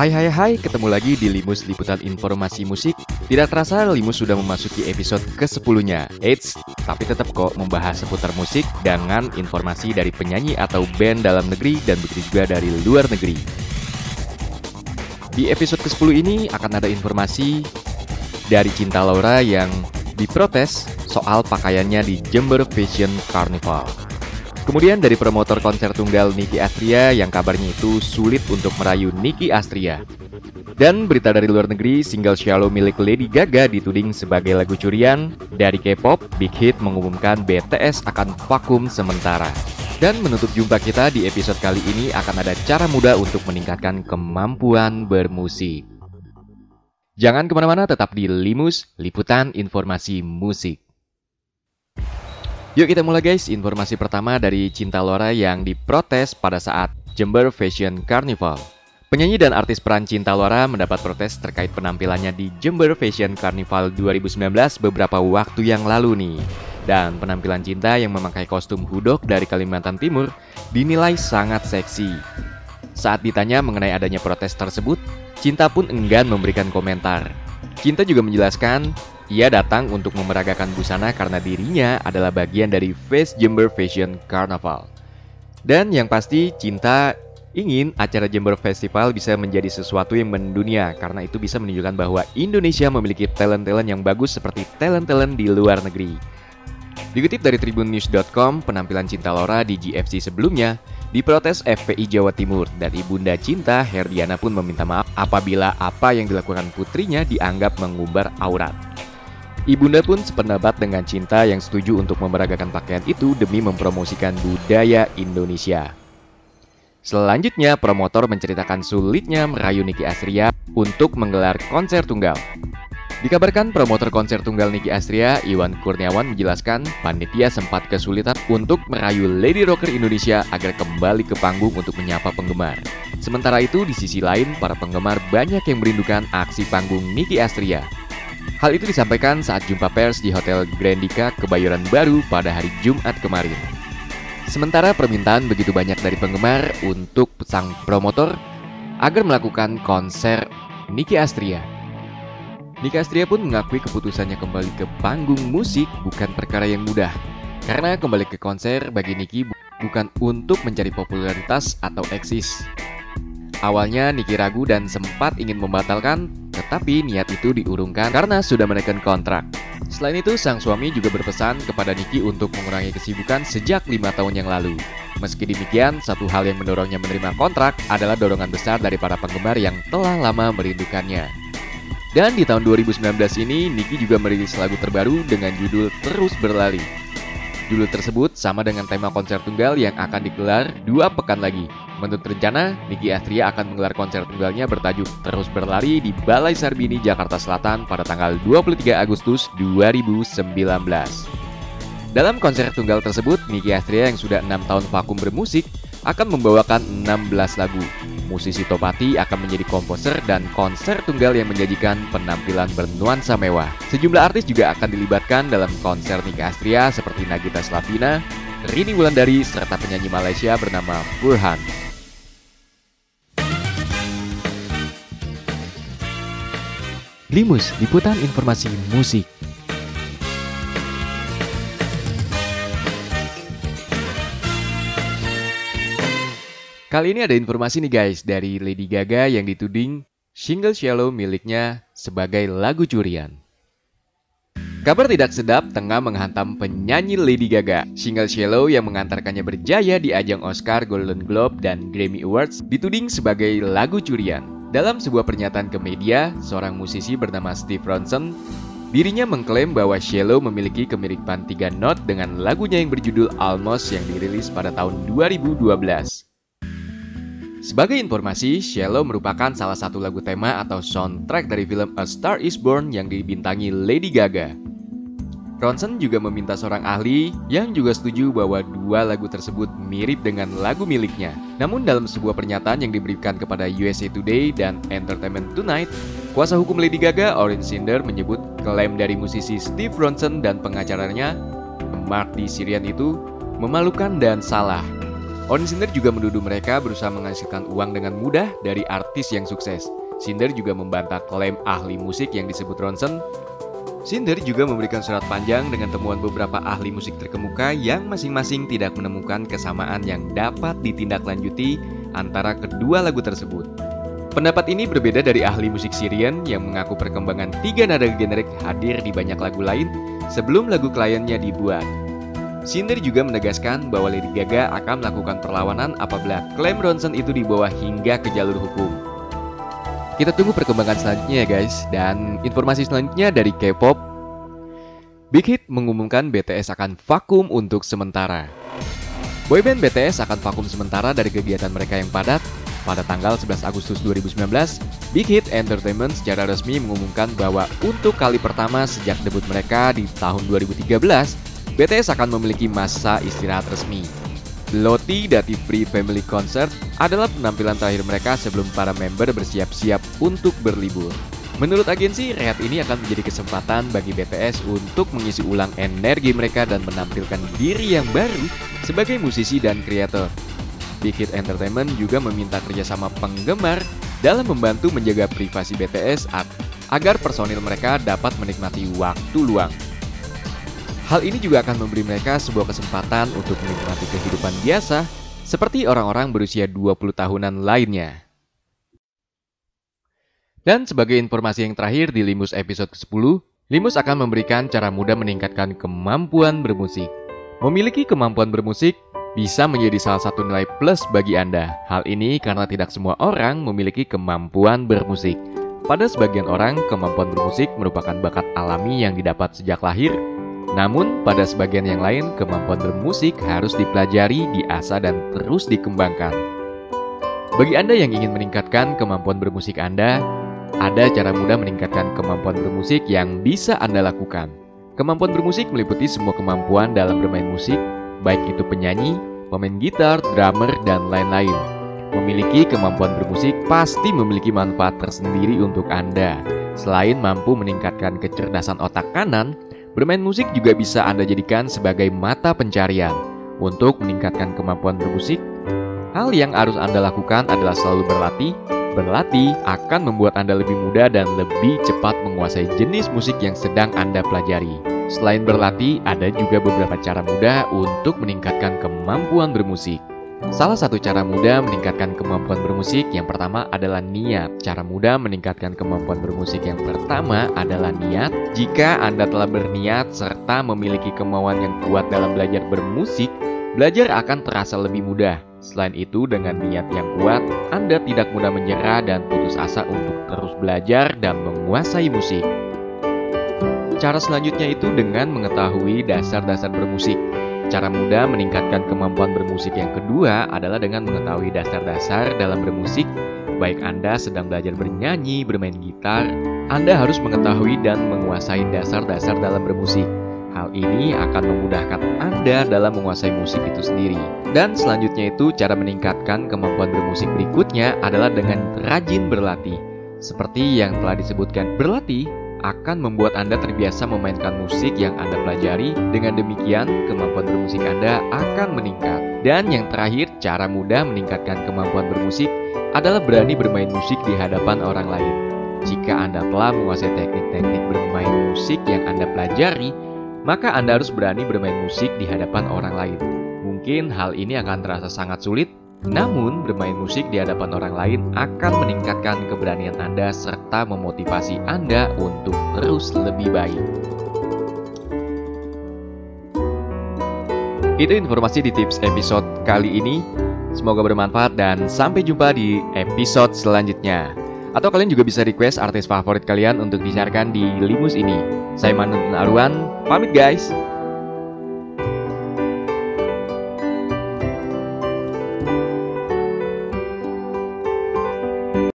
Hai hai hai, ketemu lagi di Limus Liputan Informasi Musik. Tidak terasa Limus sudah memasuki episode ke-10-nya. Eits, tapi tetap kok membahas seputar musik dengan informasi dari penyanyi atau band dalam negeri dan begitu juga dari luar negeri. Di episode ke-10 ini akan ada informasi dari Cinta Laura yang diprotes soal pakaiannya di Jember Fashion Carnival. Kemudian dari promotor konser tunggal Niki Astria yang kabarnya itu sulit untuk merayu Niki Astria. Dan berita dari luar negeri, single Shallow milik Lady Gaga dituding sebagai lagu curian. Dari K-pop, Big Hit mengumumkan BTS akan vakum sementara. Dan menutup jumpa kita di episode kali ini akan ada cara mudah untuk meningkatkan kemampuan bermusik. Jangan ke mana-mana, tetap di Limus, Liputan Informasi Musik. Yuk kita mulai guys, informasi pertama dari Cinta Laura yang diprotes pada saat Jember Fashion Carnival. Penyanyi dan artis peran Cinta Laura mendapat protes terkait penampilannya di Jember Fashion Carnival 2019 beberapa waktu yang lalu nih. Dan penampilan Cinta yang memakai kostum hudok dari Kalimantan Timur dinilai sangat seksi. Saat ditanya mengenai adanya protes tersebut, Cinta pun enggan memberikan komentar. Cinta juga menjelaskan ia datang untuk memeragakan busana karena dirinya adalah bagian dari Face Jember Fashion Carnival. Dan yang pasti, Cinta ingin acara Jember Festival bisa menjadi sesuatu yang mendunia karena itu bisa menunjukkan bahwa Indonesia memiliki talent-talent yang bagus seperti talent-talent di luar negeri. Dikutip dari tribunnews.com, penampilan Cinta Laura di GFC sebelumnya diprotes FPI Jawa Timur dan Ibunda Cinta Herdiana pun meminta maaf apabila apa yang dilakukan putrinya dianggap mengumbar aurat. Ibunda pun sependapat dengan Cinta yang setuju untuk memeragakan pakaian itu demi mempromosikan budaya Indonesia. Selanjutnya, promotor menceritakan sulitnya merayu Niki Astria untuk menggelar konser tunggal. Dikabarkan promotor konser tunggal Niki Astria, Iwan Kurniawan menjelaskan panitia sempat kesulitan untuk merayu Lady Rocker Indonesia agar kembali ke panggung untuk menyapa penggemar. Sementara itu, di sisi lain, para penggemar banyak yang merindukan aksi panggung Niki Astria. Hal itu disampaikan saat jumpa pers di Hotel Grandika Kebayoran Baru pada hari Jumat kemarin. Sementara permintaan begitu banyak dari penggemar untuk sang promotor agar melakukan konser Niki Astria. Niki Astria pun mengakui keputusannya kembali ke panggung musik bukan perkara yang mudah. Karena kembali ke konser bagi Niki bukan untuk mencari popularitas atau eksis. Awalnya Niki ragu dan sempat ingin membatalkan tetapi niat itu diurungkan karena sudah menekan kontrak. Selain itu, sang suami juga berpesan kepada Niki untuk mengurangi kesibukan sejak lima tahun yang lalu. Meski demikian, satu hal yang mendorongnya menerima kontrak adalah dorongan besar dari para penggemar yang telah lama merindukannya. Dan di tahun 2019 ini, Niki juga merilis lagu terbaru dengan judul Terus Berlari. Judul tersebut sama dengan tema konser tunggal yang akan digelar dua pekan lagi, Menurut rencana, Niki Astria akan menggelar konser tunggalnya bertajuk Terus Berlari di Balai Sarbini, Jakarta Selatan pada tanggal 23 Agustus 2019. Dalam konser tunggal tersebut, Niki Astria yang sudah 6 tahun vakum bermusik akan membawakan 16 lagu. Musisi Topati akan menjadi komposer dan konser tunggal yang menyajikan penampilan bernuansa mewah. Sejumlah artis juga akan dilibatkan dalam konser Niki Astria seperti Nagita Slavina, Rini Wulandari, serta penyanyi Malaysia bernama Burhan. Limus, liputan informasi musik. Kali ini ada informasi nih guys dari Lady Gaga yang dituding single Shallow miliknya sebagai lagu curian. Kabar tidak sedap tengah menghantam penyanyi Lady Gaga. Single Shallow yang mengantarkannya berjaya di ajang Oscar, Golden Globe, dan Grammy Awards dituding sebagai lagu curian. Dalam sebuah pernyataan ke media, seorang musisi bernama Steve Ronson Dirinya mengklaim bahwa Shallow memiliki kemiripan tiga not dengan lagunya yang berjudul Almost yang dirilis pada tahun 2012. Sebagai informasi, Shallow merupakan salah satu lagu tema atau soundtrack dari film A Star Is Born yang dibintangi Lady Gaga. Ronson juga meminta seorang ahli yang juga setuju bahwa dua lagu tersebut mirip dengan lagu miliknya. Namun dalam sebuah pernyataan yang diberikan kepada USA Today dan Entertainment Tonight, kuasa hukum Lady Gaga, Orin Cinder, menyebut klaim dari musisi Steve Ronson dan pengacaranya, Mark D. Sirian itu, memalukan dan salah. Odin Cinder juga menuduh mereka berusaha menghasilkan uang dengan mudah dari artis yang sukses. Cinder juga membantah klaim ahli musik yang disebut Ronson. Cinder juga memberikan surat panjang dengan temuan beberapa ahli musik terkemuka yang masing-masing tidak menemukan kesamaan yang dapat ditindaklanjuti antara kedua lagu tersebut. Pendapat ini berbeda dari ahli musik Syrian yang mengaku perkembangan tiga nada generik hadir di banyak lagu lain sebelum lagu kliennya dibuat. Cinder juga menegaskan bahwa Lady Gaga akan melakukan perlawanan apabila klaim Ronson itu dibawa hingga ke jalur hukum. Kita tunggu perkembangan selanjutnya ya guys, dan informasi selanjutnya dari K-pop. Big Hit mengumumkan BTS akan vakum untuk sementara. Boyband BTS akan vakum sementara dari kegiatan mereka yang padat. Pada tanggal 11 Agustus 2019, Big Hit Entertainment secara resmi mengumumkan bahwa untuk kali pertama sejak debut mereka di tahun 2013, BTS akan memiliki masa istirahat resmi. Loti Dati Free Family Concert adalah penampilan terakhir mereka sebelum para member bersiap-siap untuk berlibur. Menurut agensi, rehat ini akan menjadi kesempatan bagi BTS untuk mengisi ulang energi mereka dan menampilkan diri yang baru sebagai musisi dan kreator. Big Hit Entertainment juga meminta kerjasama penggemar dalam membantu menjaga privasi BTS agar personil mereka dapat menikmati waktu luang. Hal ini juga akan memberi mereka sebuah kesempatan untuk menikmati kehidupan biasa seperti orang-orang berusia 20 tahunan lainnya. Dan sebagai informasi yang terakhir di Limus episode ke-10, Limus akan memberikan cara mudah meningkatkan kemampuan bermusik. Memiliki kemampuan bermusik bisa menjadi salah satu nilai plus bagi Anda. Hal ini karena tidak semua orang memiliki kemampuan bermusik. Pada sebagian orang, kemampuan bermusik merupakan bakat alami yang didapat sejak lahir namun, pada sebagian yang lain, kemampuan bermusik harus dipelajari, diasah, dan terus dikembangkan. Bagi Anda yang ingin meningkatkan kemampuan bermusik Anda, ada cara mudah meningkatkan kemampuan bermusik yang bisa Anda lakukan. Kemampuan bermusik meliputi semua kemampuan dalam bermain musik, baik itu penyanyi, pemain gitar, drummer, dan lain-lain. Memiliki kemampuan bermusik pasti memiliki manfaat tersendiri untuk Anda. Selain mampu meningkatkan kecerdasan otak kanan, Bermain musik juga bisa Anda jadikan sebagai mata pencarian. Untuk meningkatkan kemampuan bermusik, hal yang harus Anda lakukan adalah selalu berlatih. Berlatih akan membuat Anda lebih mudah dan lebih cepat menguasai jenis musik yang sedang Anda pelajari. Selain berlatih, ada juga beberapa cara mudah untuk meningkatkan kemampuan bermusik. Salah satu cara mudah meningkatkan kemampuan bermusik yang pertama adalah niat. Cara mudah meningkatkan kemampuan bermusik yang pertama adalah niat. Jika Anda telah berniat serta memiliki kemauan yang kuat dalam belajar bermusik, belajar akan terasa lebih mudah. Selain itu, dengan niat yang kuat, Anda tidak mudah menyerah dan putus asa untuk terus belajar dan menguasai musik. Cara selanjutnya itu dengan mengetahui dasar-dasar bermusik. Cara mudah meningkatkan kemampuan bermusik yang kedua adalah dengan mengetahui dasar-dasar dalam bermusik. Baik Anda sedang belajar bernyanyi, bermain gitar, Anda harus mengetahui dan menguasai dasar-dasar dalam bermusik. Hal ini akan memudahkan Anda dalam menguasai musik itu sendiri. Dan selanjutnya itu cara meningkatkan kemampuan bermusik berikutnya adalah dengan rajin berlatih. Seperti yang telah disebutkan, berlatih akan membuat Anda terbiasa memainkan musik yang Anda pelajari. Dengan demikian, kemampuan bermusik Anda akan meningkat. Dan yang terakhir, cara mudah meningkatkan kemampuan bermusik adalah berani bermain musik di hadapan orang lain. Jika Anda telah menguasai teknik-teknik bermain musik yang Anda pelajari, maka Anda harus berani bermain musik di hadapan orang lain. Mungkin hal ini akan terasa sangat sulit, namun, bermain musik di hadapan orang lain akan meningkatkan keberanian Anda serta memotivasi Anda untuk terus lebih baik. Itu informasi di tips episode kali ini. Semoga bermanfaat dan sampai jumpa di episode selanjutnya. Atau kalian juga bisa request artis favorit kalian untuk disiarkan di Limus ini. Saya Manun Arwan, pamit guys.